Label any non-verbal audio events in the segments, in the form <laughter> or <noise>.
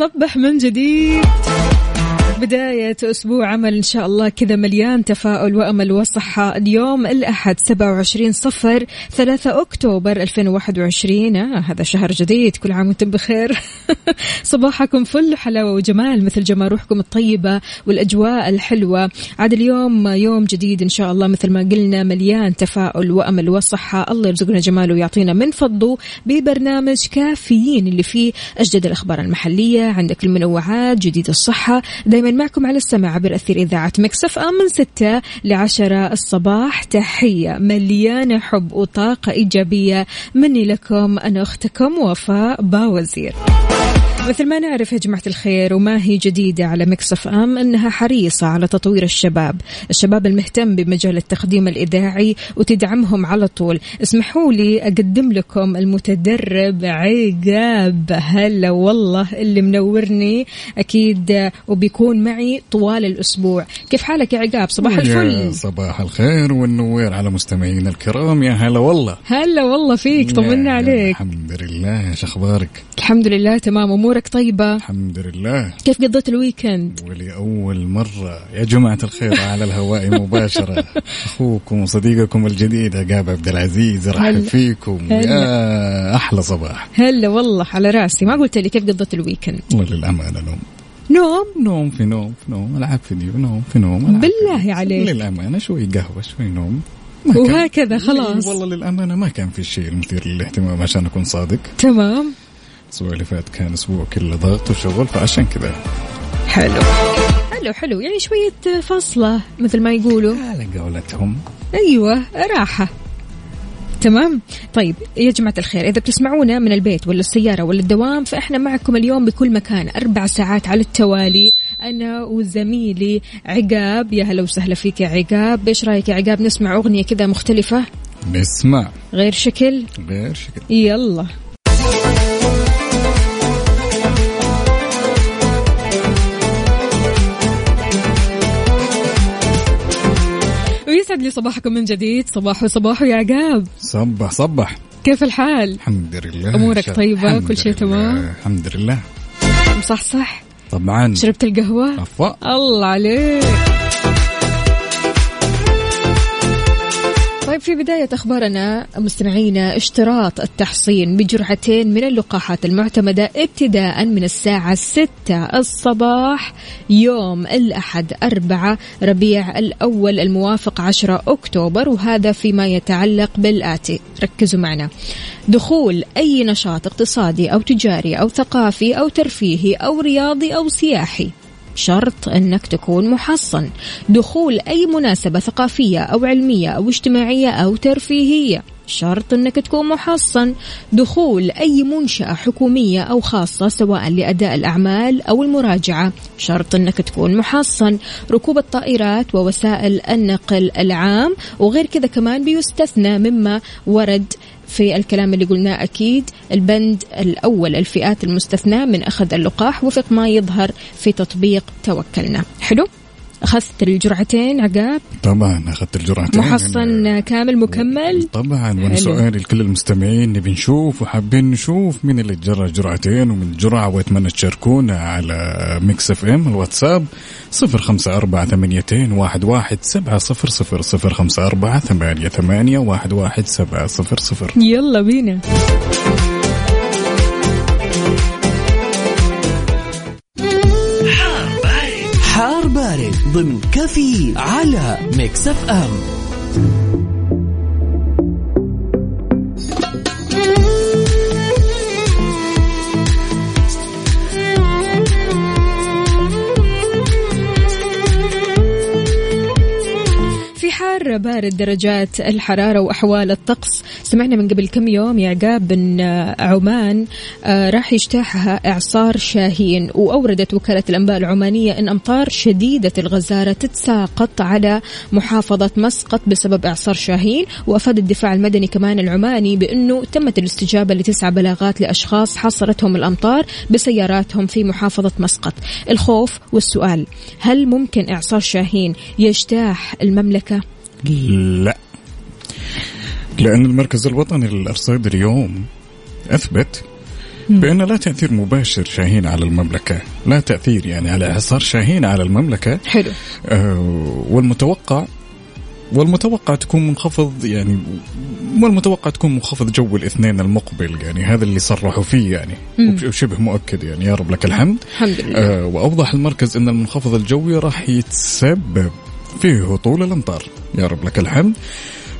صبح من جديد. بداية أسبوع عمل إن شاء الله كذا مليان تفاؤل وأمل وصحة. اليوم الأحد 27 صفر 3 أكتوبر 2021 آه هذا شهر جديد كل عام وأنتم بخير. <laughs> صباحكم فل حلاوة وجمال مثل جمال روحكم الطيبة والأجواء الحلوة. عاد اليوم يوم جديد إن شاء الله مثل ما قلنا مليان تفاؤل وأمل وصحة. الله يرزقنا جماله ويعطينا من فضله ببرنامج كافيين اللي فيه أجدد الأخبار المحلية عندك المنوعات جديد الصحة. دايما معكم على السمع عبر أثير إذاعة Mix FM من ستة لعشرة الصباح. تحية مليانة حب وطاقة إيجابية مني لكم أنا أختكم وفاء باوزير. مثل ما نعرف يا جماعة الخير وما هي جديدة على Mix FM أنها حريصة على تطوير الشباب. الشباب المهتم بمجال التقديم الإذاعي وتدعمهم على طول. اسمحوا لي أقدم لكم المتدرب عقاب. هلا والله اللي منورني. أكيد وبيكون معي طوال الأسبوع. كيف حالك يا عقاب؟ صباح الفل. صباح الخير والنور على مستمعينا الكرام. يا هلا والله. هلا والله فيك. طمنا عليك. الحمد لله. إيش أخبارك؟ الحمد لله تمام. أمورك طيبة؟ الحمد لله. كيف قضيت ال weekend؟ ولأول مرة. يا جماعة الخير على الهواء مباشرة. <laughs> أخوكم وصديقكم الجديد عقاب عبد العزيز هلا. رحب فيكم. هلا. يا أحلى صباح. هلا والله على رأسي. ما قلت لي كيف قضيت ال weekend؟ والله للأمانة نوم. نوم؟ نوم في نوم في نوم. ألعاب فيديو نوم في نوم ألعاب بالله. عليك. للأمانة شوي قهوة شوي نوم. وهكذا خلاص. والله للأمانة ما كان في الشيء المثير للاهتمام عشان أكون صادق. تمام. الأسبوع اللي فات كان أسبوع كله ضغط وشغل فعشان كذا. حلو. حلو حلو. يعني شوية فصلة مثل ما يقولوا. على قولتهم. أيوة راحة. تمام؟ طيب يا جماعة الخير إذا بتسمعونا من البيت ولا السيارة ولا الدوام فإحنا معكم اليوم بكل مكان. أربع ساعات على التوالي. أنا وزميلي عقاب. يا هلا وسهلا فيك يا عقاب. إيش رأيك يا عقاب؟ نسمع أغنية كذا مختلفة. نسمع. غير شكل؟ غير شكل. يلا. لي صباحكم من جديد. صباح وصباح يا عقاب. صبح صبح. كيف الحال؟ الحمد لله. طيبة؟ الحمد كل شيء. تمام؟ الحمد لله. مصحصح؟ طبعا. شربت القهوة؟ أفا. الله عليك. طيب في بداية أخبارنا مستمعينا اشتراط التحصين بجرعتين من اللقاحات المعتمدة ابتداء من الساعة 6 الصباح يوم الأحد أربعة ربيع الأول الموافق 10 أكتوبر وهذا فيما يتعلق بالآتي ركزوا معنا. دخول أي نشاط اقتصادي أو تجاري أو ثقافي أو ترفيهي أو رياضي أو سياحي. شرط أنك تكون محصن. دخول أي مناسبة ثقافية أو علمية أو اجتماعية أو ترفيهية. شرط أنك تكون محصن. دخول أي منشأة حكومية أو خاصة سواء لأداء الأعمال أو المراجعة. شرط أنك تكون محصن. ركوب الطائرات ووسائل النقل العام وغير كذا كمان بيستثنى مما ورد في الكلام اللي قلناه أكيد البند الأول الفئات المستثناة من أخذ اللقاح وفق ما يظهر في تطبيق توكلنا. حلو؟ أخذت الجرعتين عقاب؟ طبعا أخذت الجرعتين. محصن كامل مكمل؟ طبعا وأنا حلو. سؤالي لكل المستمعين نبي نشوف وحابين نشوف مين اللي جرى جرعتين ومن جرعة وأتمنى تشاركونا على Mix FM الواتساب صفر خمسة أربعة ثمانيتين واحد واحد سبعة صفر صفر صفر خمسة أربعة ثمانية ثمانية واحد واحد سبعة صفر صفر. يلا بينا. بارد ضمن كفي على Mix FM. مرة بارد درجات الحرارة وأحوال الطقس. سمعنا من قبل كم يوم يا عقاب أن عمان آه، راح يجتاحها إعصار شاهين وأوردت وكالة الأنباء العمانية أن أمطار شديدة الغزارة تتساقط على محافظة مسقط بسبب إعصار شاهين. وأفاد الدفاع المدني كمان العماني بأنه تمت الاستجابة لتسعة بلاغات لأشخاص حصرتهم الأمطار بسياراتهم في محافظة مسقط. الخوف والسؤال هل ممكن إعصار شاهين يجتاح المملكة؟ لا. لأن المركز الوطني للأرصاد اليوم أثبت بأن لا تأثير مباشر شاهين على المملكة. لا تأثير يعني على إعصار شاهين على المملكة. حلو. آه، والمتوقع والمتوقع تكون منخفض يعني والمتوقع تكون منخفض جو الاثنين المقبل. يعني هذا اللي صرحوا فيه يعني. وشبه مؤكد يعني. يا رب لك الحمد. الحمد لله. آه وأوضح المركز إن المنخفض الجوي راح يتسبب في هطول الأمطار. يا رب لك الحمد.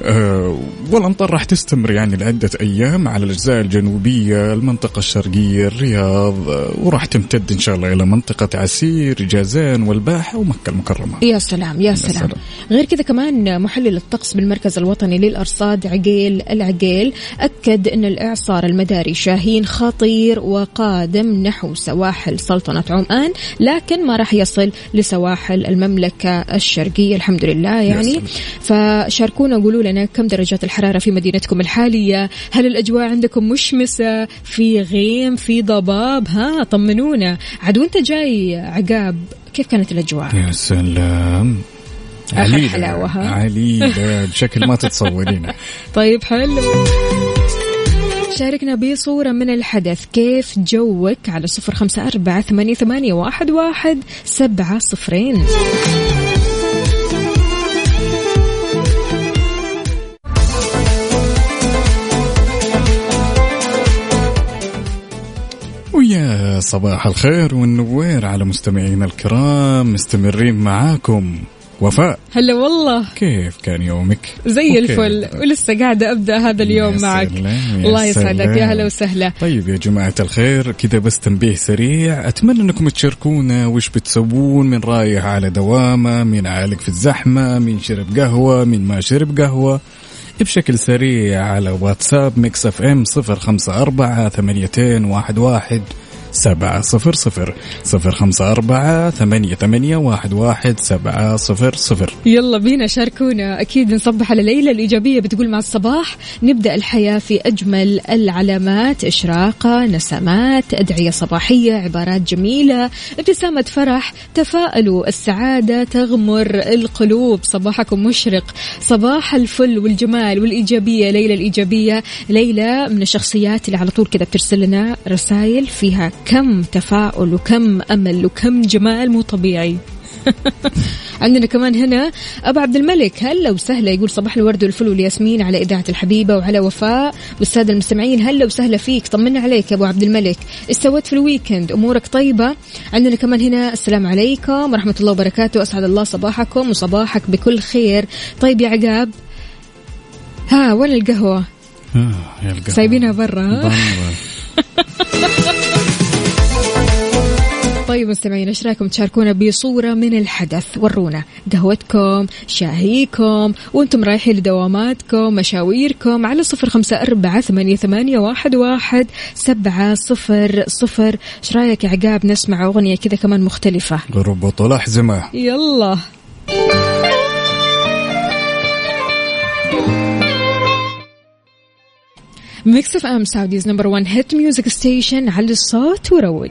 آه والأمطار راح تستمر يعني لعدة أيام على الأجزاء الجنوبية، المنطقة الشرقية، الرياض آه وراح تمتد إن شاء الله إلى منطقة عسير، جازان والباحه ومكه المكرمة. يا سلام يا سلام سلام. غير كذا كمان محلل الطقس بالمركز الوطني للأرصاد عقيل العقيل أكد أن الإعصار المداري شاهين خطير وقادم نحو سواحل سلطنة عمان لكن ما راح يصل لسواحل المملكة الشرقية الحمد لله يعني. فشاركونا قولوا لنا كم درجات الحرارة في مدينتكم الحالية؟ هل الأجواء عندكم مشمسة؟ في غيم؟ في ضباب؟ ها طمنونا. عاد وانت جاي عقاب كيف كانت الأجواء؟ يا سلام. عليلة حلاوة،؟ عليلة <laughs> بشكل ما تتصورين طيب حلو. شاركنا بصورة من الحدث. كيف جوك؟ على صفر خمسة أربعة ثمانية, ثمانية واحد, واحد سبعة صفرين. صباح الخير والنوير على مستمعينا الكرام مستمرين معاكم. وفاء هلا والله. كيف كان يومك؟ زي. الفل. ولسه قاعدة أبدأ هذا اليوم يا معك. سلام، يا الله يسعدك. يا. هلا وسهلا. طيب يا جماعة الخير كذا بس تنبيه سريع. أتمنى أنكم تشاركونا وش بتسوون من رايح على دوامة من عالق في الزحمة من شرب قهوة من ما شرب قهوة. بشكل سريع على واتساب ميكس أف إم صفر خمسة أربعة ثمانيتين واحد واحد. سبعة صفر صفر صفر خمسة أربعة ثمانية ثمانية واحد واحد سبعة صفر صفر. يلا بينا شاركونا. أكيد نصبح على ليلى الإيجابية بتقول مع الصباح. نبدأ الحياة في أجمل العلامات إشراقة نسمات أدعية صباحية عبارات جميلة ابتسامة فرح تفاءلوا السعادة تغمر القلوب. صباحكم مشرق. صباح الفل والجمال والإيجابية. ليلى الإيجابية. ليلى من الشخصيات اللي على طول كذا بترسل لنا رسائل فيها كم تفاؤل وكم أمل وكم جمال مو طبيعي. <laughs> عندنا كمان هنا أبو عبد الملك هلا وسهلا يقول صباح الورد والفل والياسمين على إذاعة الحبيبة وعلى وفاء. والساده المستمعين هلا وسهلا فيك طمنا عليك يا أبو عبد الملك. إيش سويت في ال weekend؟ أمورك طيبة؟ عندنا كمان هنا السلام عليكم ورحمة الله وبركاته أسعد الله صباحكم وصباحك بكل خير. طيب يا عقاب ها وين القهوة. سايبينها برا. ها؟ برا. <laughs> طيب مستمعين إيش رأيكم تشاركونا بصورة من الحدث؟ ورونا قهوتكم شاهيكم وأنتم رايحين لدواماتكم مشاويركم على صفر خمسة أربعة ثمانية, ثمانية واحد, واحد سبعة صفر صفر. إيش رأيك يا عقاب نسمع أغنية كذا كمان مختلفة؟ ربط الأحزمة يلا. Mix FM Saudi's number 1 hit music station على الصوت وروج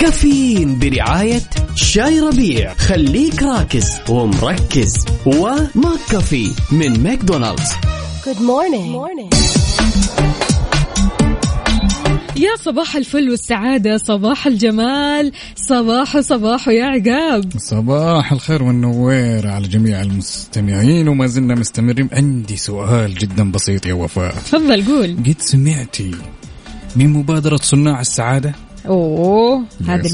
كافيين برعاية شاي ربيع. خليك راكز ومركز. و McCafé من ماكدونالدز. يا صباح الفل والسعادة صباح الجمال صباح صباح يا عقاب. صباح الخير والنوير على جميع المستمعين وما زلنا مستمرين. عندي سؤال جدا بسيط يا وفاء. تفضل قول. قد سمعتي من مبادرة صناع السعادة؟ أوه هذه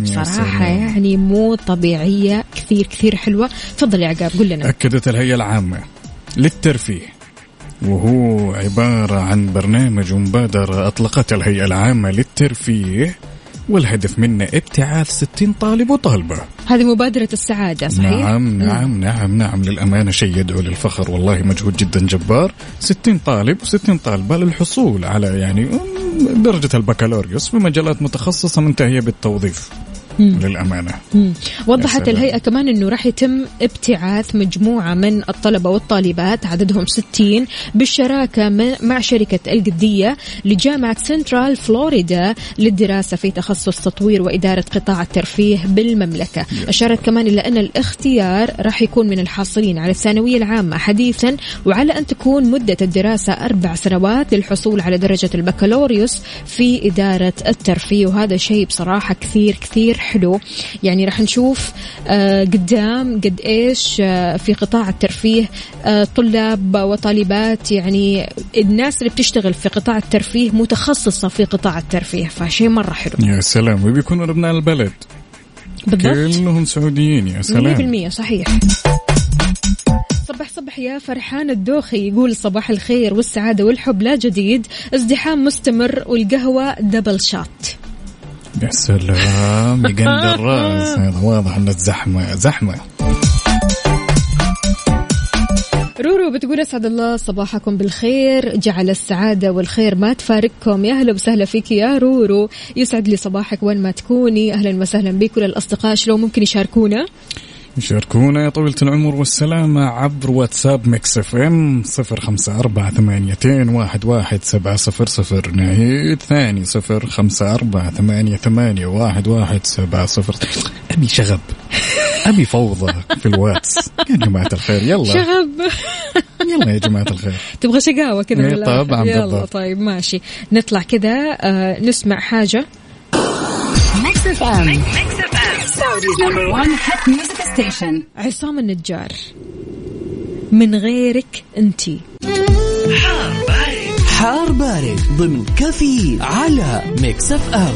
بصراحة سلام. يعني مو طبيعية كثير كثير حلوة. تفضل يا عقاب قول لنا. أكدت الهيئة العامة للترفيه وهو عبارة عن برنامج ومبادرة أطلقتها الهيئة العامة للترفيه والهدف منه ابتعاث 60 طالب وطالبة. هذه مبادرة السعادة صحيح؟ نعم نعم نعم نعم للأمانة شيء يدعو للفخر والله مجهود جدا جبار. 60 طالب و60 طالبة للحصول على يعني درجة البكالوريوس في مجالات متخصصة منتهية بالتوظيف. للأمانة. مم. وضحت سلام. الهيئة كمان أنه راح يتم ابتعاث مجموعة من الطلبة والطالبات عددهم 60 بالشراكة م- مع شركة القدية لجامعة سنترال فلوريدا للدراسة في تخصص تطوير وإدارة قطاع الترفيه بالمملكة. أشارت كمان إلى أن الاختيار راح يكون من الحاصلين على الثانوية العامة حديثا وعلى أن تكون مدة الدراسة أربع سنوات للحصول على درجة البكالوريوس في إدارة الترفيه. وهذا شيء بصراحة كثير كثير حلو. يعني راح نشوف آه، قدام قد إيش آه، في قطاع الترفيه آه، طلاب وطالبات. يعني الناس اللي بتشتغل في قطاع الترفيه متخصصة في قطاع الترفيه فشيء مرة حلو. يا سلام. وبيكونوا ابناء البلد. بالضبط. كلهم سعوديين يا سلام. 100% صحيح. صبح صبح يا فرحان الدوخي. يقول صباح الخير والسعادة والحب لا جديد. ازدحام مستمر والقهوة double shot يا سلام يقند الراس. <laughs> واضح ان الزحمه زحمة. رورو بتقول أسعد الله صباحكم بالخير. جعل السعادة والخير ما تفارقكم. يا أهلا وسهلا فيك يا رورو. يسعد لي صباحك وين ما تكوني. أهلا وسهلا بك وللأصدقاء. شلون ممكن يشاركونا؟ يشاركونا يا طويلة العمر والسلامة عبر واتساب Mix FM صفر خمسة أربعة ثمانيتين واحد واحد سبعة صفر صفر نعيد ثاني صفر خمسة أربعة ثمانية ثمانية واحد واحد سبعة صفر <laughs> أبي شغب أبي فوضى في الواتس. يا جماعة الخير يلا. شغب. يلا يا جماعة الخير. تبغى شقاوة كذا إيه من الآخر. طبعاً، يلا بالضبط. طيب ماشي. نطلع كذا آه نسمع حاجة. FM. Saudi's number one hit music station. عصام النجار. من غيرك انتي حار بارد ضمن كفي على Mix FM.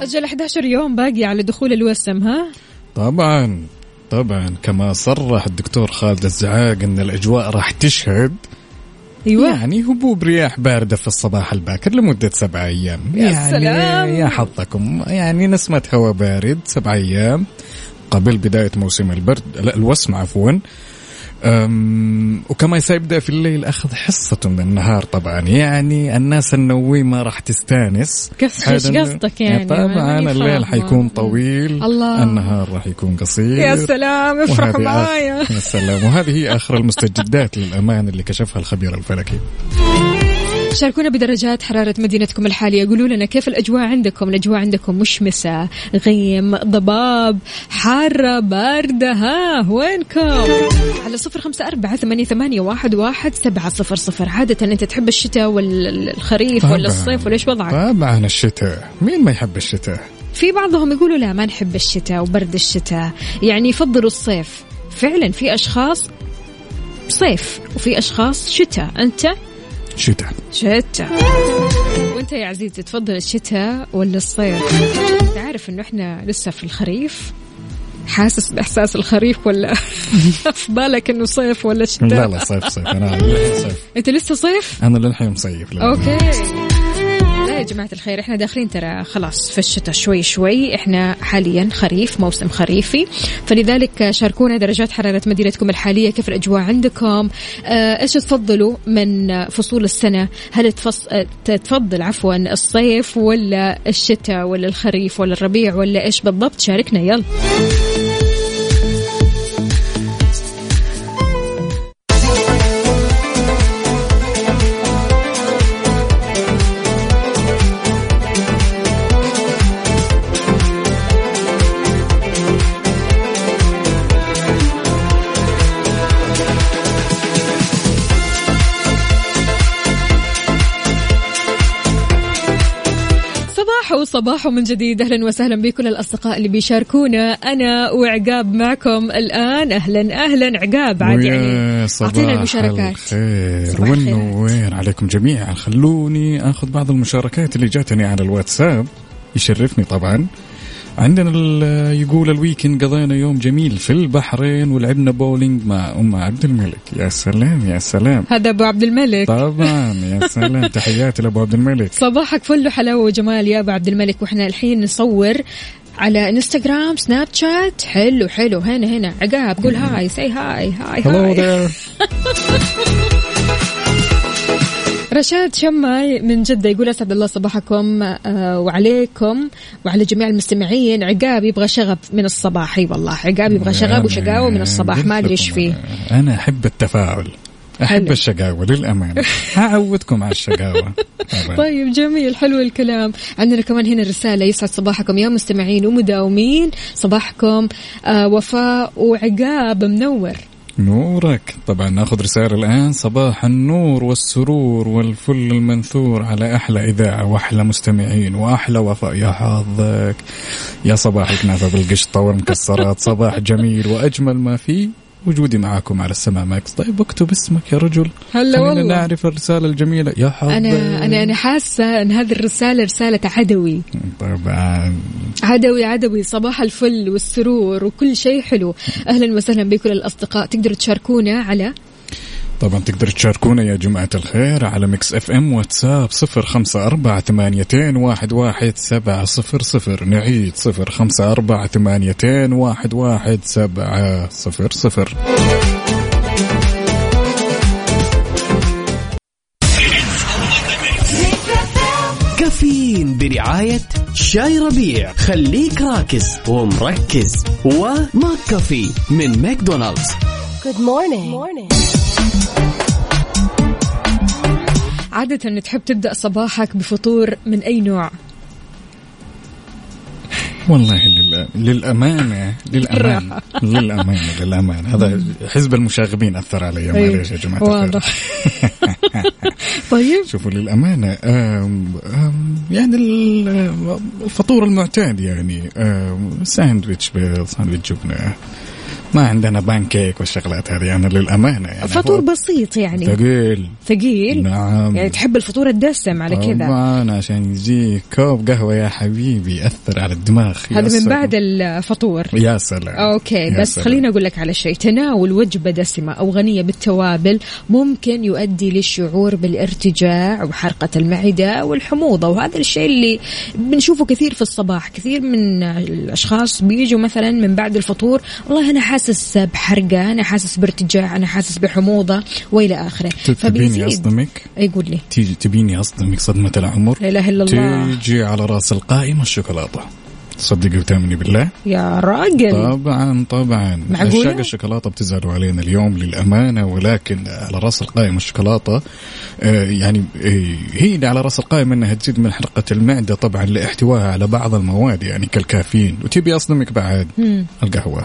أجل 11 يوم باقي على دخول الوسم ها؟ طبعا طبعا كما صرح الدكتور خالد الزعاق إن الأجواء راح تشهد. أيوه. يعني هبوب رياح باردة في الصباح الباكر لمدة سبعة أيام. يا يعني سلام. يا حظكم. يعني نسمة هواء بارد سبعة أيام قبل بداية موسم البرد لا الوسم عفوا. وكما سيبدأ في الليل أخذ حصة من النهار طبعا. يعني الناس النويمة راح تستانس. إنه- قصدك يعني؟ طبعا الليل. حيكون طويل. الله. النهار راح يكون قصير. يا سلام افرح معايا. يا سلام. وهذه هي آخر المستجدات للأمان اللي كشفها الخبير الفلكي. شاركونا بدرجات حرارة مدينتكم الحالية. قولوا لنا كيف الأجواء عندكم؟ الأجواء عندكم مشمسة غيم ضباب حارة باردة. ها وينكم؟ على صفر خمسة أربعة ثمانية, ثمانية واحد, واحد سبعة صفر صفر. عادة أنت تحب الشتاء والخريف طبعاً. ولا الصيف ولا إيش وضعك؟ طبعا الشتاء. مين ما يحب الشتاء؟ في بعضهم يقولوا لا ما نحب الشتاء وبرد الشتاء. يعني يفضلوا الصيف. فعلا في أشخاص صيف وفي أشخاص شتاء. أنت شتاء. شتاء. وانت يا عزيزي تفضل الشتاء ولا الصيف؟ أنت عارف إنه إحنا لسه في الخريف. حاسس بإحساس الخريف ولا <laughs> في بالك إنه صيف ولا شتاء؟ لا لا صيف صيف. أنا <laughs> صيف. أنت لسه صيف؟ أنا للحين مصيف. أوكي. جماعة الخير إحنا داخلين ترى خلاص في الشتاء شوي شوي. إحنا حاليا خريف موسم خريفي. فلذلك شاركونا درجات حرارة مدينتكم الحالية كيف الأجواء عندكم؟ آه إيش تفضلوا من فصول السنة؟ هل تفص... آه تفضل عفوا الصيف ولا الشتاء ولا الخريف ولا الربيع ولا إيش بالضبط؟ شاركنا يلا. صباحو من جديد. أهلا وسهلا بكل الأصدقاء اللي بيشاركونا. أنا وعقاب معكم الآن. أهلا أهلا. عقاب عاد يعني صباح أعطينا المشاركات. الخير. صباح الخير. والنوير عليكم جميعا. خلوني آخذ بعض المشاركات اللي جاتني على الواتساب. يشرفني طبعا. عندنا يقول ال weekend قضينا يوم جميل في البحرين ولعبنا بولينج مع أم عبد الملك. يا سلام يا سلام. هذا أبو عبد الملك. طبعا يا سلام. <laughs> تحياتي لأبو عبد الملك. صباحك فل حلاوه وجمال يا أبو عبد الملك وإحنا الحين نصور على انستغرام سناب شات حلو حلو. هنا هنا. عقاب قول hi say hi hi hi رشاد شماي من جدة يقول أسعد الله صباحكم آه، وعليكم وعلى جميع المستمعين. عقاب يبغى شغب من الصباح. أي والله عقاب يبغى شغب وشقاوة من الصباح. ما أدري إيش فيه. أنا أحب التفاعل أحب حلو. الشقاوة للأمانة. هعودكم على الشقاوة. <laughs> طيب جميل. حلو الكلام. عندنا كمان هنا رسالة. يسعد صباحكم يا مستمعين ومداومين. صباحكم آه وفاء وعقاب منور. نورك. طبعا ناخذ رسالة الآن. صباح النور والسرور والفل المنثور على أحلى إذاعة وأحلى مستمعين وأحلى وفاء. يا حظك. يا صباح الكنافة بالقشطة والمكسرات. صباح جميل وأجمل ما فيه وجودي معاكم على السماء Mix طيب اكتب اسمك يا رجل. هلا والله. نعرف الرسالة الجميلة. يا حظك أنا أنا أنا حاسة أن هذه الرسالة رسالة عدوي. طبعا عدوي عدوي. صباح الفل والسرور وكل شيء حلو. أهلا وسهلا بكل الأصدقاء. تقدروا تشاركونا على طبعا تقدر تشاركونا يا جماعة الخير على Mix FM واتساب صفر خمسة أربعة ثمانيتين واحد واحد سبعة صفر صفر. نعيد صفر خمسة أربعة ثمانيتين واحد واحد سبعة صفر صفر. كافيين برعاية شاي ربيع. خليك راكز ومركز. وماك كافي من ماكدونالدز. عادة تحب تبدأ صباحك بفطور من أي نوع؟ والله لل... للأمانة للأمانة للأمانة للأمانة. هذا حزب المشاغبين أثر علي معليش يا جماعة واضح. <laughs> طيب. شوفوا للأمانة آم آم يعني ال- الفطور المعتاد يعني ساندويتش بيض ساندويتش جبنة ما عندنا بانكيك والشغلات هذه يعني للأمانة يعني فطور بسيط يعني. ثقيل. ثقيل؟ نعم. يعني تحب الفطور الدسم على كذا. طبعا عشان يجيك كوب قهوة يا حبيبي يأثر على الدماغ. هذا من. بعد الفطور. يا سلام. okay يا بس سلام. خليني أقول لك على شيء. تناول وجبة دسمة أو غنية بالتوابل ممكن يؤدي للشعور بالارتجاع وحرقة المعدة والحموضة وهذا الشيء اللي بنشوفه كثير في الصباح. كثير من الأشخاص بيجوا مثلا من بعد الفطور والله أنا حاسس بحرقة أنا حاسس بارتجاع أنا حاسس بحموضة وإلى آخره. تبيني أصدمك اي قول لي. تيجي تبيني أصدمك صدمة العمر. لا إله إلا الله. تيجي على رأس القائمة الشوكولاتة. تصدقي وتأمني بالله. يا راجل. طبعا طبعا. معقولة؟ عشاق الشوكولاتة بتزعلوا علينا اليوم للأمانة ولكن على رأس القائمة الشوكولاتة آه، يعني آه، هي اللي على رأس القائمة أنها تزيد من حرقة المعدة طبعا لاحتوائها على بعض المواد يعني كالكافيين. وتبي أصدمك بعد. القهوة.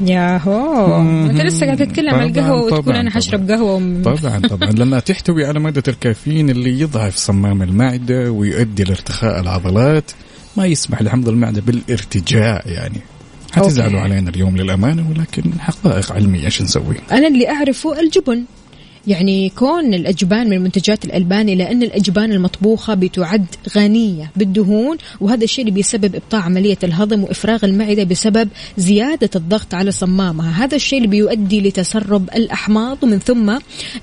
ياهو أنت لسه قاعد تتكلم عن القهوة وتقول أنا حشرب. قهوة. طبعا طبعا لأنها تحتوي على مادة الكافيين اللي يضعف صمام المعدة ويؤدي لارتخاء العضلات ما يسمح لحمض المعدة بالارتجاع يعني حتزعلوا. علينا اليوم للأمانة ولكن حقائق علمية إيش نسوي أنا اللي أعرفه الجبن يعني كون الأجبان من منتجات الألبان إلى أن الأجبان المطبوخة بتعد غنية بالدهون وهذا الشيء اللي بيسبب إبطاء عملية الهضم وإفراغ المعدة بسبب زيادة الضغط على صمامها. هذا الشيء اللي بيؤدي لتسرب الأحماض ومن ثم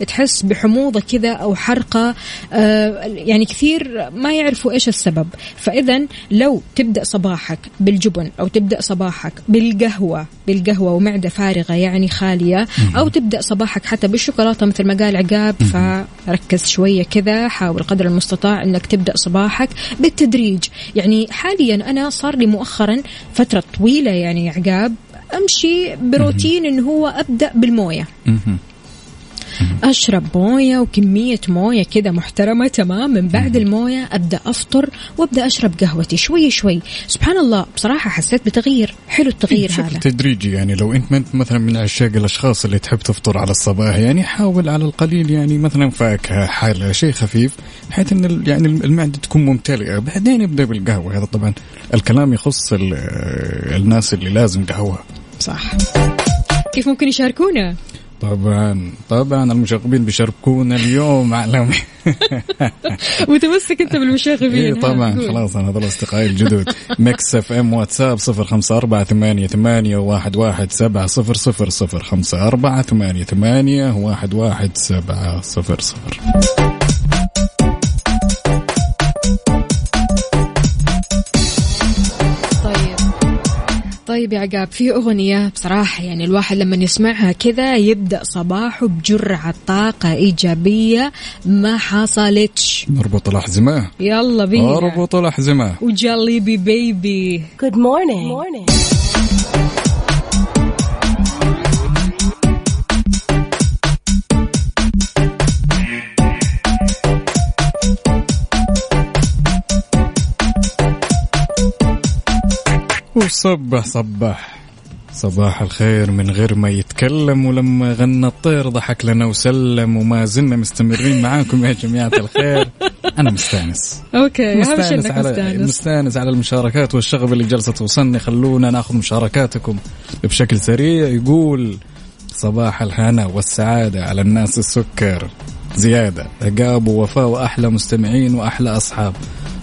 تحس بحموضة كذا أو حرقة آه، يعني كثير ما يعرفوا إيش السبب. فإذا لو تبدأ صباحك بالجبن أو تبدأ صباحك بالقهوة بالقهوة ومعدة فارغة يعني خالية أو تبدأ صباحك حتى بالشوكولاتة مثل ما قال عقاب فركز شوية كذا حاول قدر المستطاع أنك تبدأ صباحك بالتدريج. يعني حاليا أنا صار لي مؤخرا فترة طويلة يعني عقاب أمشي بروتين أنه هو أبدأ بالموية. مهم. أشرب موية وكمية موية كذا محترمة تمام؟ من بعد الموية أبدأ أفطر وأبدأ أشرب قهوتي شوي شوي. سبحان الله بصراحة حسيت بتغيير. حلو التغيير بشكل هذا. تدريجي يعني. لو أنت انت مثلا من عشاق الأشخاص اللي تحب تفطر على الصباح يعني حاول على القليل يعني مثلا فاكهه حالة شيء خفيف بحيث إن يعني المعدة تكون ممتلئة. بعدين ابدأ بالقهوة. هذا طبعا الكلام يخص ال- الناس اللي لازم قهوة. صح. كيف ممكن يشاركونا؟ طبعا طبعا المشاغبين بيشاركونا اليوم على <laughs> متمسك أنت بالمشاغبين اي ها، طبعا. خلاص أنا هذول أصدقائي الجدد <laughs> Mix FM واتساب صفر خمسة أربعة ثمانية ثمانية واحد واحد سبعة صفر صفر صفر خمسة أربعة ثمانية ثمانية واحد واحد سبعة صفر صفر طيب يا عقاب في أغنية بصراحة يعني الواحد لما يسمعها كذا يبدأ صباحه بجرعة طاقة إيجابية ما حصلتش. نربط الأحزمة. يلا بينا. أربط الأحزمة. وجليبي بيبي. Good morning. morning. وصبح صبح صباح. الخير من غير ما يتكلم ولما غنى الطير ضحك لنا وسلم وما زلنا مستمرين معاكم يا جماعة الخير. أنا مستأنس. أوكي مستأنس على مستأنس. مستأنس على المشاركات والشغب اللي جالسة توصلني. خلونا ناخذ مشاركاتكم بشكل سريع. يقول صباح الهنا والسعادة على الناس السكر. زيادة عقاب ووفاء وأحلى مستمعين وأحلى أصحاب.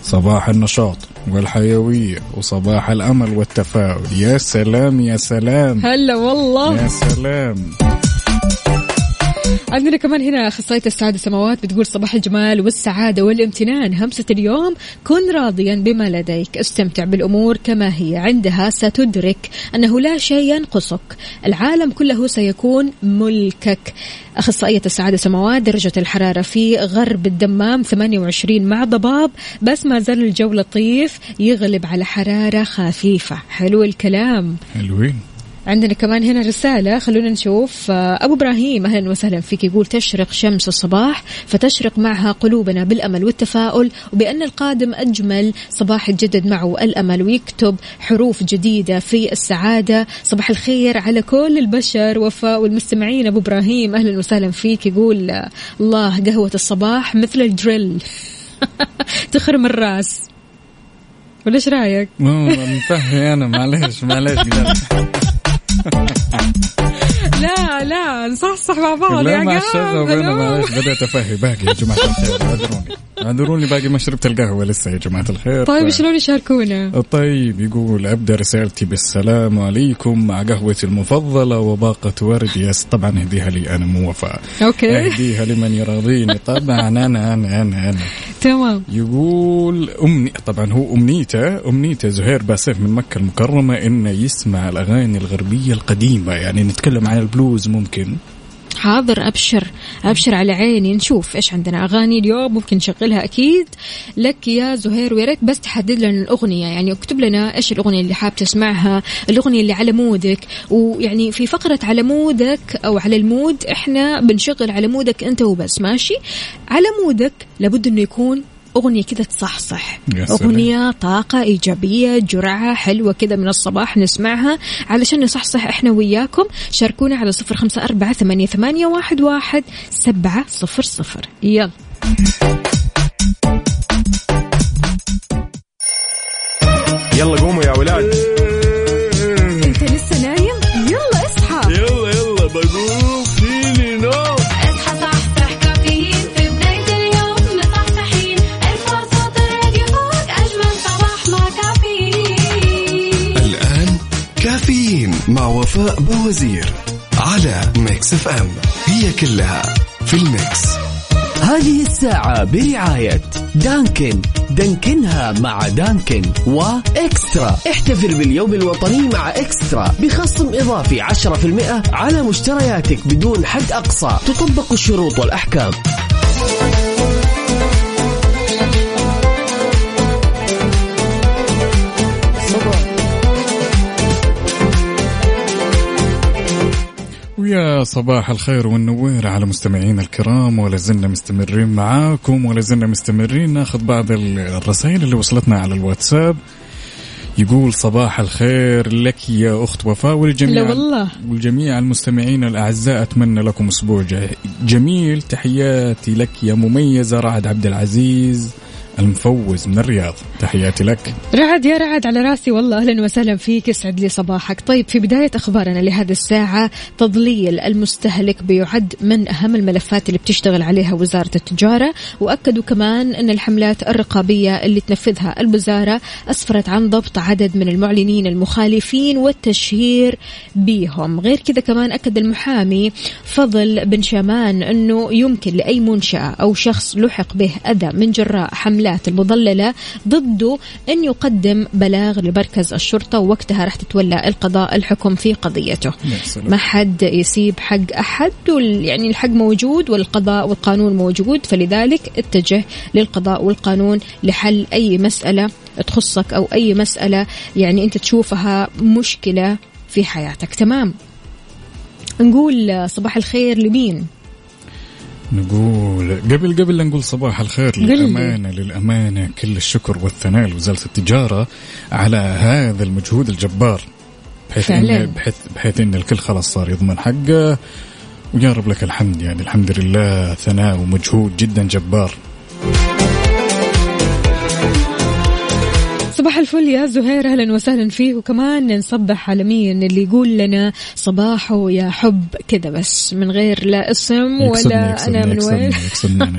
صباح النشاط. والحيوية وصباح الأمل والتفاؤل. يا سلام يا سلام. هلا والله. يا سلام. عندنا كمان هنا أخصائية السعادة سماوات بتقول صباح الجمال والسعادة والامتنان. همسة اليوم كن راضيا بما لديك. استمتع بالأمور كما هي. عندها ستدرك أنه لا شيء ينقصك. العالم كله سيكون ملكك. أخصائية السعادة سماوات درجة الحرارة في غرب الدمام 28 مع ضباب بس ما زال الجو لطيف يغلب على حرارة خفيفة. حلو الكلام. حلوين. عندنا كمان هنا رسالة. خلونا نشوف. آه، أبو إبراهيم أهلا وسهلا فيك يقول تشرق شمس الصباح فتشرق معها قلوبنا بالأمل والتفاؤل وبأن القادم أجمل. صباح يتجدد معه الأمل ويكتب حروف جديدة في السعادة. صباح الخير على كل البشر. وفاء والمستمعين أبو إبراهيم أهلا وسهلا فيك يقول الله قهوة الصباح مثل الدريل <laughs> تخرم الراس. ولا إيش رأيك؟ مفهي أنا معلش معلش <laughs> <laughs> لا لا نصحصح مع بعض يا الشغب أنا. معلش بدأت افهي باقي يا جماعة الخير اعذروني. اعذروني باقي ما شربت القهوة لسه يا جماعة الخير. طيب ف- شلون يشاركونا؟ طيب يقول أبدأ رسالتي بالسلام عليكم مع قهوتي المفضلة وباقة ورد. yes طبعا اهديها لي أنا مو وفاء okay. اهديها لمن يراضيني طبعا أنا أنا أنا أنا. تمام. يقول أمني طبعا هو أمنيته أمنيته زهير باسف من مكة المكرمة إنه يسمع الأغاني الغربية القديمة. يعني نتكلم عن البلوز ممكن. حاضر أبشر أبشر على عيني نشوف إيش عندنا. أغاني اليوم ممكن نشغلها أكيد. لك يا زهير ويا ريت بس تحدد لنا الأغنية. يعني اكتب لنا إيش الأغنية اللي حاب تسمعها الأغنية اللي على mood ك. ويعني في فقرة على mood ك أو على ال mood إحنا بنشغل على mood ك أنت وبس ماشي؟ على مودك لابد إنه يكون أغنية كذا تصحصح. يا سلام. أغنية طاقة إيجابية جرعة حلوة كذا من الصباح نسمعها. علشان نصحصح إحنا وياكم شاركونا على صفر خمسة أربعة ثمانية, ثمانية واحد, واحد سبعة صفر صفر. يلا. يلا قوموا يا ولاد. وفاء بوزير على Mix FM هي كلها في ال mix. هذه الساعة برعاية Dunkin. Dunkin ها مع Dunkin و eXtra احتفل باليوم الوطني مع eXtra. بخصم إضافي 10% على مشترياتك بدون حد أقصى. تطبق الشروط والأحكام. ويا صباح الخير والنوير على مستمعينا الكرام ولا زلنا مستمرين معاكم ولا زلنا مستمرين ناخذ بعض ال- الرسائل اللي وصلتنا على الواتساب. يقول صباح الخير لك يا أخت وفاء والجميع والله. والجميع المستمعين الأعزاء أتمنى لكم أسبوع جميل. تحياتي لك يا مميزة رعد عبد العزيز. المفوز من الرياض. تحياتي لك. رعد يا رعد على راسي. والله أهلا وسهلا فيك. يسعد لي صباحك. طيب في بداية أخبارنا لهذه الساعة تضليل المستهلك بيعد من أهم الملفات اللي بتشتغل عليها وزارة التجارة. واكدوا كمان أن الحملات الرقابية اللي تنفذها الوزارة أسفرت عن ضبط عدد من المعلنين المخالفين والتشهير بهم غير كذا كمان أكد المحامي فضل بن شامان أنه يمكن لأي منشأة أو شخص لحق به أذى من جراء حملات المضللة ضده إن يقدم بلاغ لمركز الشرطة ووقتها راح تتولى القضاء الحكم في قضيته. ما حد يسيب حق وال- يعني الحق موجود والقضاء والقانون موجود فلذلك اتجه للقضاء والقانون لحل أي مسألة تخصك أو أي مسألة يعني أنت تشوفها مشكلة في حياتك. تمام. نقول صباح الخير لمين؟ نقول قبل قبل لا نقول صباح الخير. للأمانة للأمانة كل الشكر والثناء لوزارة التجارة على هذا المجهود الجبار بحيث. إن بحيث, بحيث إن الكل خلاص صار يضمن حقه ويا رب لك الحمد يعني الحمد لله ثناء ومجهود جدا جبار صباح الفل يا زهير أهلا وسهلا فيه وكمان نصبح على مين اللي يقول لنا صباحه يا حب كذا بس من غير لا اسم ولا أنا من وين.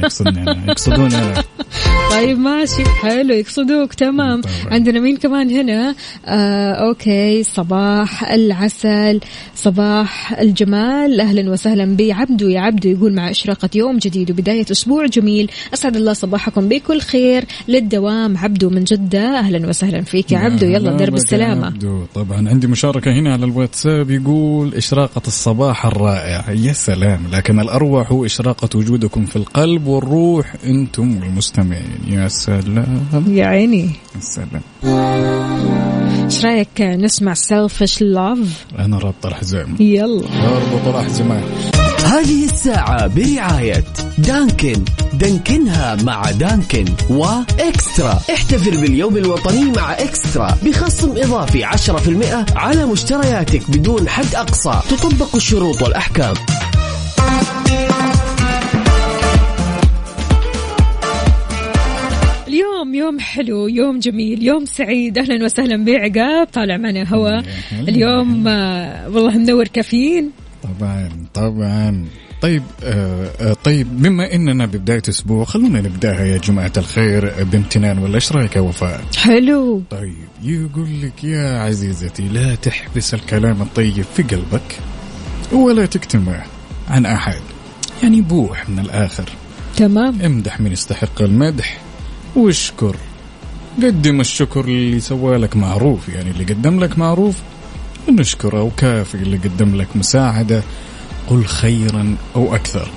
يقصدني أنا يقصدوني <laughs> طيب ماشي حلو يقصدوك تمام. طبعاً. عندنا مين كمان هنا؟ آه okay صباح العسل صباح الجمال. أهلا وسهلا بي عبدو. يا عبدو يقول مع إشراقة يوم جديد وبداية أسبوع جميل. أسعد الله صباحكم بكل خير. للدوام عبدو من جدة. أهلا وسهلا. فيك يا عبدو. يلا درب السلامه عبدو. طبعا عندي مشاركة هنا على الواتساب يقول إشراقة الصباح الرائع يا سلام. لكن الأروع هو إشراقة وجودكم في القلب والروح. أنتم المستمعين. يا سلام. يا عيني. يا سلام. إيش رأيك نسمع Selfish Love أنا رابط الحزام يلا. اربط الأحزمة هذه الساعة برعاية Dunkin. Dunkin ها مع Dunkin و eXtra احتفل باليوم الوطني مع eXtra. بخصم إضافي 10% على مشترياتك بدون حد أقصى. تطبق الشروط والأحكام. اليوم يوم حلو يوم جميل يوم سعيد. أهلا وسهلا بعقاب. طالع معنا هوا. اليوم آه، والله منور كافيين. طبعا طبعا. طيب آه آه طيب بما إننا ببداية أسبوع خلونا نبداها يا جماعة الخير بامتنان ولا إيش رأيك يا وفاء؟ حلو. طيب يقول لك يا عزيزتي لا تحبس الكلام الطيب في قلبك ولا تكتمه عن أحد. يعني بوح من الآخر. تمام. امدح من يستحق المدح. واشكر. قدم الشكر اللي سوى لك معروف يعني اللي قدم لك معروف. نشكره وكافي اللي قدم لك مساعدة قل خيرا أو أكثر.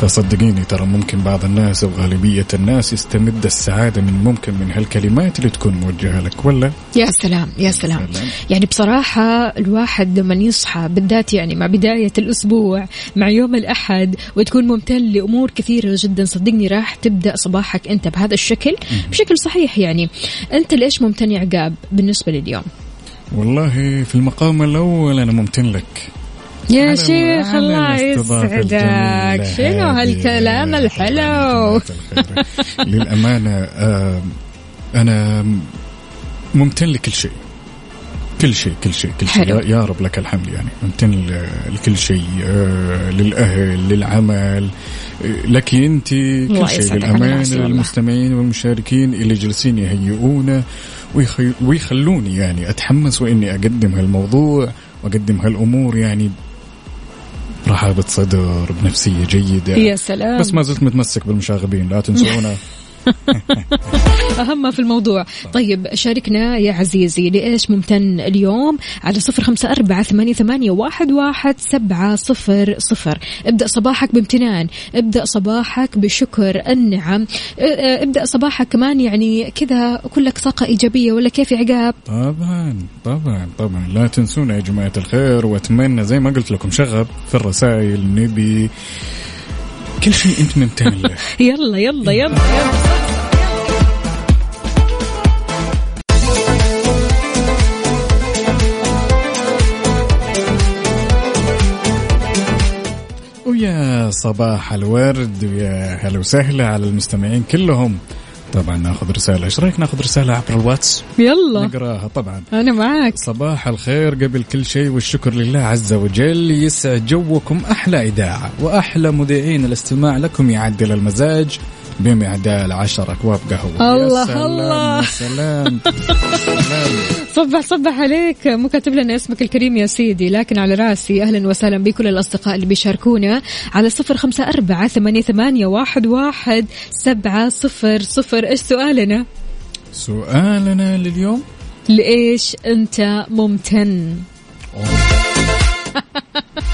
فصدقيني ترى ممكن بعض الناس أو غالبية الناس يستمد السعادة من ممكن من هالكلمات اللي تكون موجهة لك ولا؟ يا سلام يا سلام. سلام. يعني بصراحة الواحد لما يصحى بالذات يعني مع بداية الأسبوع مع يوم الأحد وتكون ممتن لأمور كثيرة جدا صدقني راح تبدأ صباحك أنت بهذا الشكل بشكل صحيح يعني. أنت ليش ممتن يا عقاب بالنسبة لليوم؟ والله في المقام الأول أنا ممتن لك. يا شيخ الله يسعدك. شنو. هالكلام؟ الحلو. للأمانة آه، أنا ممتن لكل شيء. كل شيء كل شيء كل شيء. حلو. يا- رب لك الحمد يعني. ممتن لكل شيء آه، للأهل للعمل. آه، لك الله كل شيء مبسوطة. للمستمعين والمشاركين اللي جالسين يهيئونا ويخلوني يعني أتحمس وإني أقدم هالموضوع وأقدم هالأمور يعني برحابة صدر بنفسية جيدة. يا سلام. بس ما زلت متمسك بالمشاغبين لا تنسونا. <laughs> <laughs> أهم في الموضوع. طيب شاركنا يا عزيزي لإيش ممتن اليوم؟ على صفر خمسة أربعة ثمانية, ثمانية واحد, واحد سبعة صفر صفر. ابدأ صباحك بامتنان. ابدأ صباحك بشكر النعم. ابدأ صباحك كمان يعني كذا كلك طاقة إيجابية ولا كيف يا عقاب؟ طبعا طبعا طبعا. لا تنسونا يا جماعة الخير وأتمنى زي ما قلت لكم شغب في الرسائل. نبي كل شيء أنت ممتن له <laughs> يلا يلا يلا, يلا. ويا صباح الورد ويا هلا وسهلا على المستمعين كلهم طبعا ناخذ رسالة. إيش رأيك ناخذ رسالة عبر الواتس؟ يلا. نقراها طبعا. أنا معاك. صباح الخير. قبل كل شيء والشكر لله عز وجل. يسعد جوكم أحلى إذاعة وأحلى مذيعين الاستماع لكم يعدل المزاج. بمعدال عشر أكواب قهوة. الله يا سلام الله. يا سلام سلام. <laughs> صبح صبح عليك. مو كاتب لنا اسمك الكريم يا سيدي لكن على راسي. أهلا وسهلا بكل الأصدقاء اللي بيشاركونا على صفر خمسة أربعة ثمانية, ثمانية واحد, واحد سبعة صفر صفر. إيش سؤالنا؟ سؤالنا لليوم؟ لإيش أنت ممتن؟ <laughs>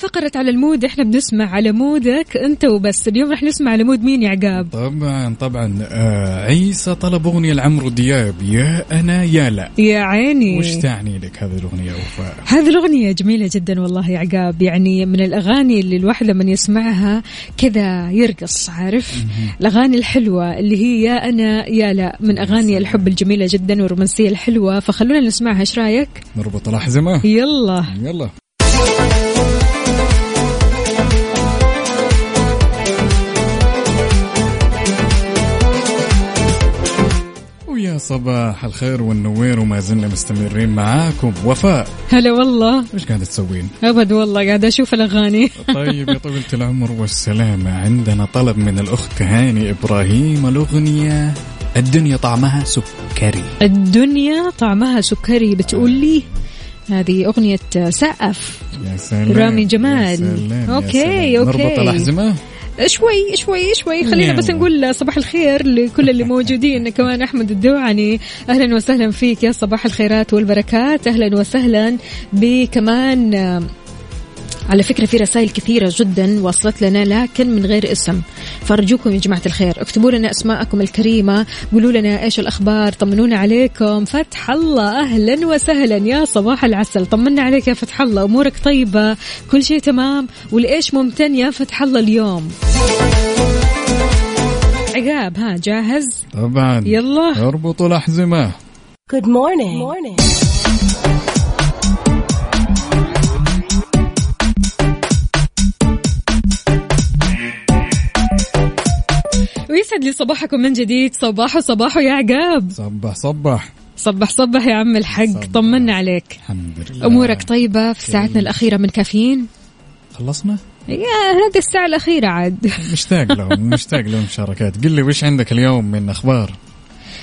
فقرة على ال mood؟ إحنا بنسمع على mood ك أنت وبس. اليوم رح نسمع على mood مين يا عقاب؟ طبعا طبعا. آه عيسى طلب أغنية لعمرو دياب. يا أنا يا لا. يا عيني. وش تعني لك هذه الأغنية وفاء هذه الأغنية جميلة جدا والله يا عقاب. يعني من الأغاني اللي الواحد لما يسمعها كذا يرقص عارف؟ الأغاني الحلوة اللي هي يا أنا يا لا. من أغاني الحب الجميلة جدا والرومانسية الحلوة. فخلونا نسمعها إيش رأيك؟ نربط الأحزمة يلا. يلا. ويا صباح الخير والنوير وما زلنا مستمرين معاكم وفاء هلا والله إيش قاعدة تسوين؟ أبد والله قاعدة أشوف الأغاني <laughs> طيب يا طويلة العمر والسلامة عندنا طلب من الأخت هاني إبراهيم الأغنية الدنيا طعمها سكري الدنيا طعمها سكري بتقول لي هذه أغنية سقف يا سلام رامي يا جمال. سلام، يا okay، سلام. okay. نربط الأحزمة شوي شوي شوي. خلينا بس يلا. نقول صباح الخير لكل اللي موجودين. كمان أحمد الدوعني أهلا وسهلا فيك يا صباح الخيرات والبركات. أهلا وسهلا بكمان على فكرة في رسائل كثيرة جدا وصلت لنا لكن من غير اسم. فأرجوكم يا جماعة الخير اكتبوا لنا أسماءكم الكريمة قولوا لنا إيش الأخبار طمنونا عليكم. فتح الله أهلا وسهلا يا صباح العسل. طمنا عليك يا فتح الله أمورك طيبة كل شيء تمام. والإيش ممتن يا فتح الله اليوم؟ عقاب ها جاهز؟ طبعا. يلا. اربطوا الأحزمة. Good morning. morning. ويسعد لي صباحكم من جديد. صباحو صباحو يا عقاب. صبح صبح صبح صبح يا عم الحق. طمنا عليك. الحمد لله. أمورك طيبة في ساعتنا الأخيرة من كافيين؟ خلصنا؟ يا هذه الساعة الأخيرة عاد. مشتاق لهم مشتاق لهم مشاركات. قل لي وش عندك اليوم من أخبار؟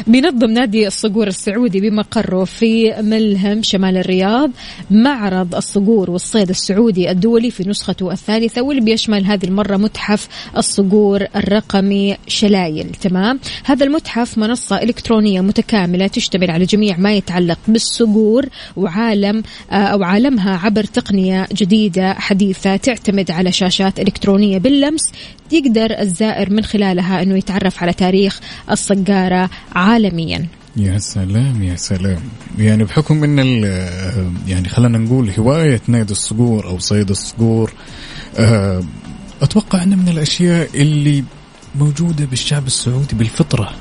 بينظم نادي الصقور السعودي بمقره في ملهم شمال الرياض. معرض الصقور والصيد السعودي الدولي في نسخته الثالثة واللي بيشمل هذه المرة متحف الصقور الرقمي شلايل. تمام؟ هذا المتحف منصة إلكترونية متكاملة تشتمل على جميع ما يتعلق بالصقور وعالم آه، أو عالمها عبر تقنية جديدة حديثة تعتمد على شاشات إلكترونية باللمس. يقدر الزائر من خلالها أنه يتعرف على تاريخ الصقارة عالميا. يا سلام يا سلام. يعني بحكم إن يعني خلينا نقول هواية نادي الصقور أو صيد الصقور آه، أتوقع انه من الأشياء اللي موجودة بالشعب السعودي بالفطرة.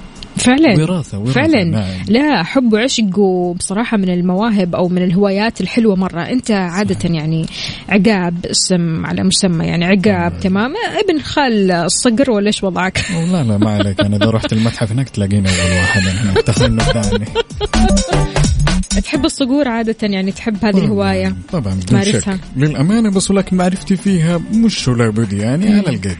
فعلا وراثة- وراثة، فعلا. نعم. لا حب وعشق وبصراحة من المواهب أو من الهوايات الحلوة مرة. أنت عادة يعني عقاب اسم على مسمى يعني عقاب تمام. ابن خال الصقر ولا إيش وضعك؟ لا لا ما عليك. أنا إذا رحت المتحف هناك تلاقيني أول واحد أنا تخنف ثاني تحب الصقور عادة يعني؟ تحب هذه الهواية؟ طبعا تمارسها. شك. للأمانة بس ولكن معرفتي فيها مش ولا بد يعني على القد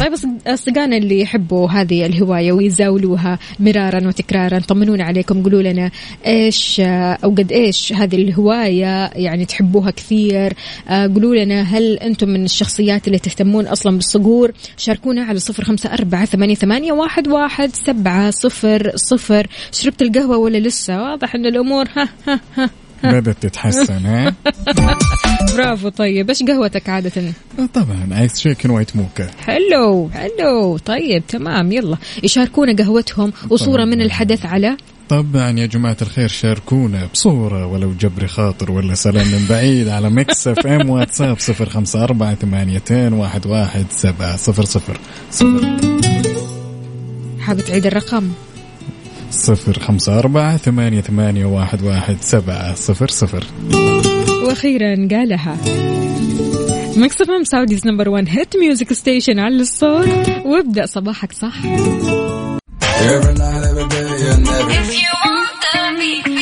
طيب أص- أصدقائنا اللي يحبوا هذه الهواية ويزاولوها مرارا وتكرارا طمنونا عليكم قولوا لنا إيش أو قد إيش هذه الهواية يعني تحبوها كثير. آه، قولوا لنا هل أنتم من الشخصيات اللي تهتمون أصلا بالصقور؟ شاركونا على صفر خمسة أربعة ثمانية واحد, واحد سبعة صفر صفر. شربت القهوة ولا لسه؟ واضح أن الأمور <laughs> ها ها ها. بدأت تتحسن ها؟ <laughs> برافو طيب إيش قهوتك عادة؟ طبعا iced shaken white mocha حلو حلو طيب تمام يلا. يشاركونا قهوتهم وصورة من الحدث على؟ طبعا يا جماعة الخير شاركونا بصورة ولو جبر خاطر ولا سلام من بعيد على Mix FM واتساب صفر خمسة أربعة ثمانيتين واحد واحد سبعة صفر صفر صفر. حابة تعيد الرقم؟ صفر خمسة أربعة ثمانية ثمانية واحد واحد سبعة صفر صفر. وأخيرا قالها. Mix FM Saudi's number 1 hit music station على الصوت. وابدأ صباحك صح. If you want the beat,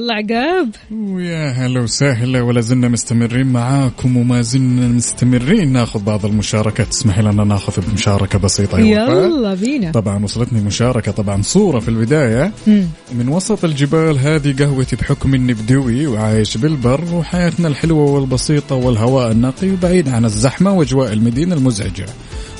الله عقاب. ويا هلا وسهلا ولا زلنا مستمرين معاكم وما زلنا مستمرين. ناخذ بعض المشاركات. تسمح لنا ناخذ بمشاركة بسيطة؟ يلا بينا. طبعا وصلتني مشاركة طبعا صورة في البداية. من وسط الجبال هذه قهوتي بحكم إني بدوي وعايش بالبر وحياتنا الحلوة والبسيطة والهواء النقي وبعيد عن الزحمة وأجواء المدينة المزعجة.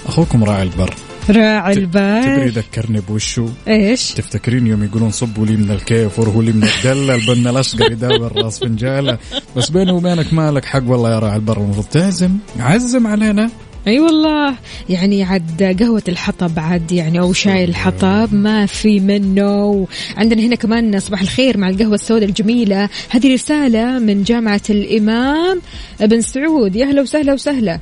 أخوكم راعي البر. راعي تدري البال. ذكرني بوشو. إيش؟ تفتكرين يوم يقولون صبوا لي من الكيف ورهوا لي من الدلة البنا الأشقر يداور راس فنجالة بس بيني وبينك مالك حق والله يا راعي البر المفروض. تعزم عزم علينا. أي والله. يعني عاد قهوة الحطب عاد يعني أو شاي الحطب ما في منه. عندنا هنا كمان صباح الخير مع القهوة السوداء الجميلة. هذه رسالة من جامعة الإمام بن سعود. يا هلا وسهلا وسهلا.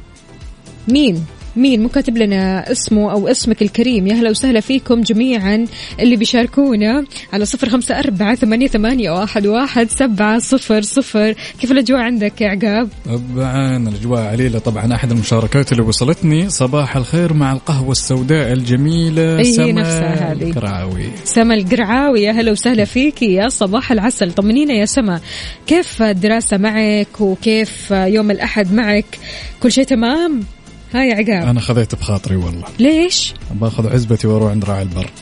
مين؟ مين مو كاتب لنا اسمه أو اسمك الكريم. يا هلا وسهلا فيكم جميعا اللي بيشاركونا على صفر خمسة أربعة ثمانية, ثمانية واحد, واحد سبعة صفر صفر. كيف الأجواء عندك يا عقاب؟ طبعا الأجواء عليلة. طبعا أحد المشاركات اللي وصلتني صباح الخير مع القهوة السوداء الجميلة أي هي سما. الكراوي سما القرعاوي يا هلا وسهلا فيكي يا صباح العسل. طمنينا يا سما كيف الدراسة معك؟ وكيف يوم الأحد معك؟ كل شيء تمام؟ ها يا عقاب. أنا خذيت بخاطري والله. ليش؟ باخذ عزبتي وأروح عند راعي البر. <laughs>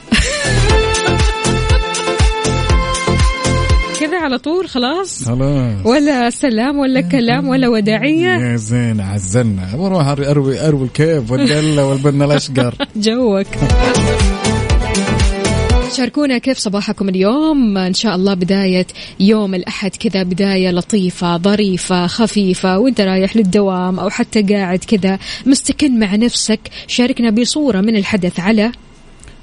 كذا على طول خلاص؟ خلاص. ولا سلام ولا كلام ولا وداعية؟ يا زين عزلنا. بروح اروي أروي الكيف والدلة والبنا الأشقر. <laughs> جوك. شاركونا كيف صباحكم اليوم. إن شاء الله بداية يوم الأحد كذا بداية لطيفة ظريفة خفيفة وأنت رايح للدوام أو حتى قاعد كذا مستكن مع نفسك. شاركنا بصورة من الحدث على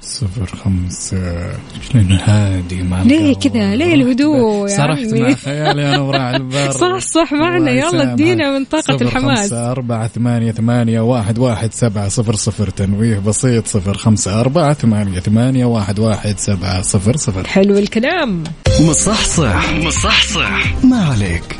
صفر خمسة. شلون هادي مع ليه. كذا؟ ليه الهدوء يا سرحت عمي؟ مع خيالي أنا وراعي البر. <laughs> صح صح معنا. يلا. ادينا من طاقة صفر الحماس. خمسة أربعة ثمانية ثمانية واحد واحد سبعة. صفر صفر تنويه بسيط. صفر خمسة أربعة ثمانية ثمانية واحد واحد سبعة. صفر صفر. حلو الكلام. مصحصح مصحصح. ما عليك.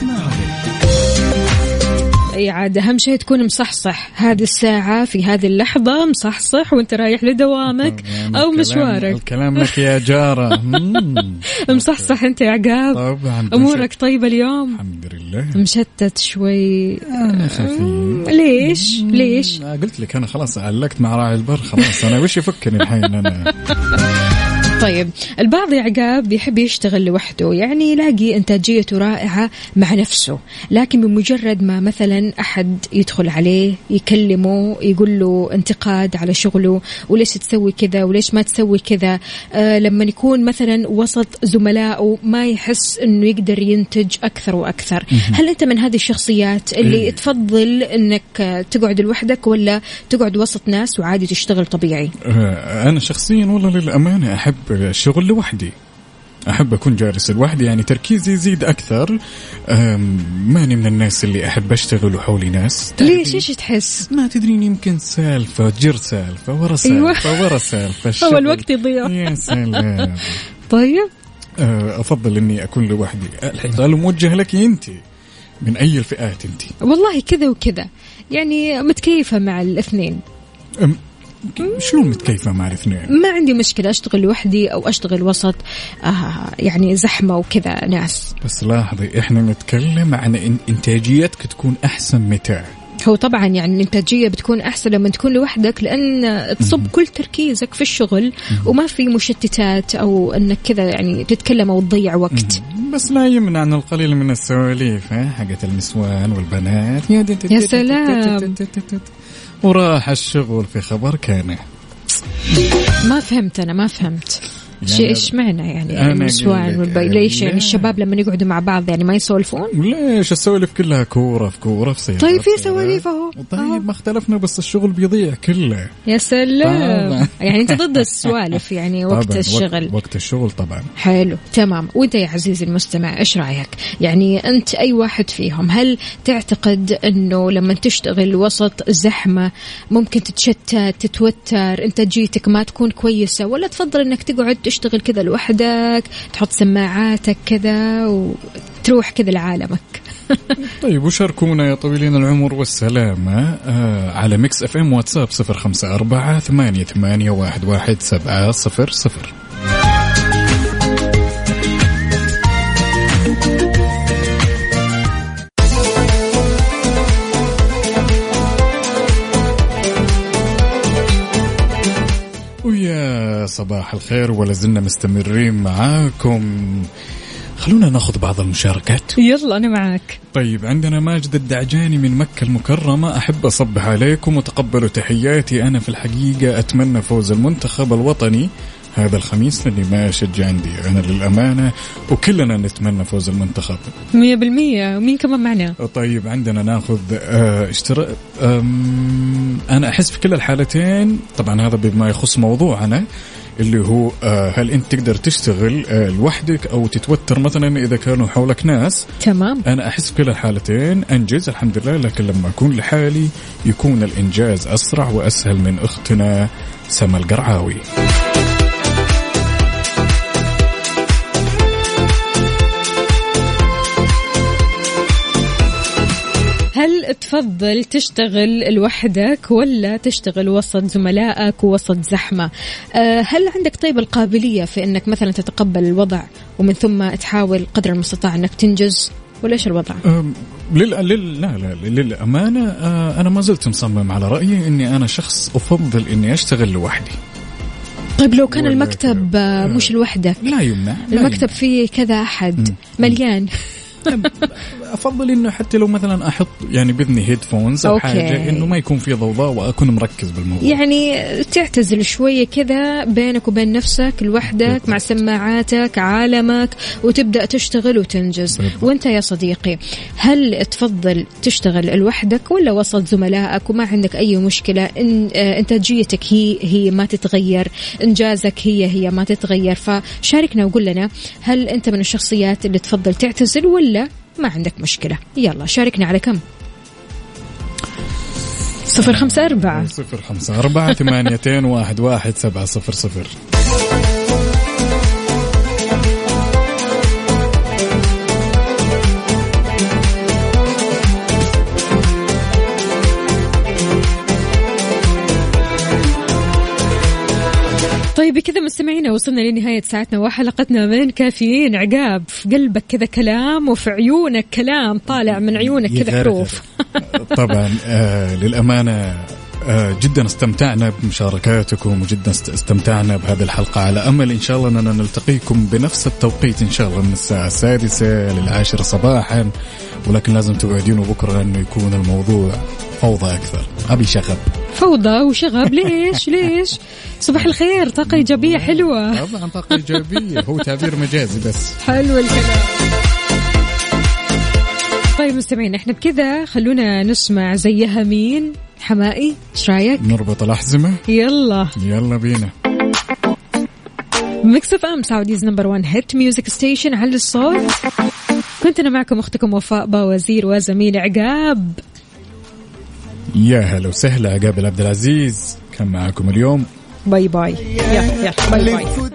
إي عاد أهم شيء تكون مصحصح. هذه الساعة في هذه اللحظة مصحصح وأنت رايح لدوامك يعني أو مشوارك. الكلام لك يا جارة. <laughs> مم. مصحصح أنت يا عقاب. طبعا. أمورك طيبة اليوم. الحمد لله. مشتت شوي. أنا خفيف. ليش؟ ليش؟ قلت لك أنا خلاص علقت مع راعي البر خلاص أنا وش يفكني الحين أنا؟ <laughs> طيب البعض يا عقاب بيحب يشتغل لوحده يعني يلاقي إنتاجيته رائعة مع نفسه لكن بمجرد ما مثلا أحد يدخل عليه يكلمه يقول له انتقاد على شغله وليش تسوي كذا وليش ما تسوي كذا آه لما يكون مثلا وسط زملائه ما يحس أنه يقدر ينتج أكثر وأكثر. هل أنت من هذه الشخصيات اللي إيه. تفضل أنك تقعد لوحدك ولا تقعد وسط ناس وعادي تشتغل طبيعي؟ آه، أنا شخصيا والله للأمانة أحب الشغل لوحدي. أحب أكون جالس لوحدي يعني تركيزي يزيد أكثر. ماني من الناس اللي أحب أشتغل وحولي ناس. ليش؟ إيش تحس؟ ما تدرين يمكن سالفة جر سالفة ورا سالفة ورا سالفة <laughs> هو. الوقت يضيع. يا سلام. <laughs> طيب. أه، أفضل إني أكون لوحدي. السؤال موجه لك أنت من أي الفئات أنت؟ والله كذا وكذا. يعني متكيفة مع الاثنين. شلون متكيفة مع الاثنين؟ ما عندي مشكلة أشتغل لوحدي أو أشتغل وسط آه يعني زحمة وكذا ناس. بس لاحظي إحنا نتكلم عن إن إنتاجيتك تكون أحسن متى؟ هو طبعا يعني الإنتاجية بتكون أحسن لما تكون لوحدك لأن تصب كل تركيزك في الشغل وما في مشتتات أو أنك كذا يعني تتكلم أو تضيع وقت. بس لا يمنع عن القليل من السواليف حقت النسوان والبنات. يا سلام. وراح الشغل في خبر كان ما فهمت أنا ما فهمت. شيء إيش معنى يعني أنا النسوان لك، والبيليش يعني. الشباب لما يقعدوا مع بعض يعني ما يسولفون ليش السوالف كلها كورة في كورة في سيارة طيب في. سواليف. أهو. طيب ما اختلفنا بس الشغل بيضيع كله يا سلام. يعني أنت ضد السوالف يعني <laughs> وقت طبعاً، الشغل وقت, الشغل طبعا حلو تمام وانت يا عزيزي المستمع إيش رأيك يعني أنت أي واحد فيهم هل تعتقد إنه لما تشتغل وسط زحمة ممكن تتشتت تتوتر انتاجيتك ما تكون كويسة ولا تفضل إنك تقعد تشتغل كذا لوحدك تحط سماعاتك كذا وتروح كذا لعالمك. <laughs> طيب وشاركونا يا طويلين العمر والسلامة آه على Mix FM واتساب صفر خمسة أربعة ثمانية, ثمانية واحد, واحد سبعة صفر صفر. صباح الخير ولا زلنا مستمرين معاكم. خلونا ناخذ بعض المشاركات. يلا أنا معك طيب عندنا ماجد الدعجاني من مكة المكرمة. أحب أصبح عليكم وتقبلوا تحياتي. أنا في الحقيقة أتمنى فوز المنتخب الوطني هذا الخميس لاني ما أشجع عندي. أنا للأمانة وكلنا نتمنى فوز المنتخب. مية بالمية. ومين كمان معنا؟ طيب عندنا ناخذ آه اشترا أم، أنا أحس في كلا الحالتين طبعا هذا بما يخص موضوعنا اللي هو آه هل انت تقدر تشتغل آه لوحدك أو تتوتر مثلا إذا كانوا حولك ناس؟ تمام. أنا أحس كلا الحالتين أنجز الحمد لله لكن لما أكون لحالي يكون الإنجاز أسرع وأسهل من اختنا سما القرعاوي. تفضل تشتغل لوحدك ولا تشتغل وسط زملائك ووسط زحمة؟ أه، هل عندك طيب القابلية في أنك مثلا تتقبل الوضع ومن ثم تحاول قدر المستطاع أنك تنجز؟ ولا إيش الوضع؟ لل... لل... لا لا للأمانة آه، أنا ما زلت مصمم على رأيي إني أنا شخص أفضل إني أشتغل لوحدي. طيب لو كان المكتب. آه، مش لوحدك. لا يمنع لا المكتب فيه كذا أحد مليان. <laughs> أفضل إنه حتى لو مثلا أحط يعني بإذني headphones أو أوكي. حاجة إنه ما يكون في ضوضاء وأكون مركز بالموضوع. يعني تعتزل شوية كذا بينك وبين نفسك لوحدك مع سماعاتك عالمك وتبدأ تشتغل وتنجز. بالضبط. وأنت يا صديقي هل تفضل تشتغل لوحدك ولا وسط زملائك؟ وما عندك أي مشكلة إن آه، إنتاجيتك هي هي ما تتغير إنجازك هي هي ما تتغير. فشاركنا وقول لنا هل أنت من الشخصيات اللي تفضل تعتزل ولا ما عندك مشكلة. يلا شاركنا على كم؟ صفر خمسة أربعة. صفر خمسة أربعة ثمانيتين واحد واحد سبعة صفر صفر. كذا مستمعينا وصلنا لنهاية ساعتنا وحلقتنا من كافيين عقاب في قلبك كذا كلام وفي عيونك كلام طالع من عيونك كذا. حروف طبعا آه للأمانة جدا استمتعنا بمشاركاتكم وجدا است- استمتعنا بهذه الحلقة على أمل إن شاء الله أننا نلتقيكم بنفس التوقيت إن شاء الله من الساعة السادسة للعاشرة صباحا ولكن لازم توعدون بكرة أنه يكون الموضوع فوضى أكثر. أبي شغب. فوضى وشغب. ليش؟ <laughs> ليش؟ صباح الخير طاقة إيجابية حلوة. طبعا طاقة إيجابية. هو تعبير مجازي بس. حلو الكلام. طيب مستمعين إحنا بكذا خلونا نسمع زيها مين حمائي إيش رأيك؟ نربط الأحزمة. يلا. يلا بينا. Mix FM Saudi's number 1 hit music station على الصوت. كنت أنا معكم أختكم وفاء باوزير وزميلي عقاب. يا هلا وسهلا عقاب عبد العزيز. كان معاكم اليوم. باي باي يلا يلا باي باي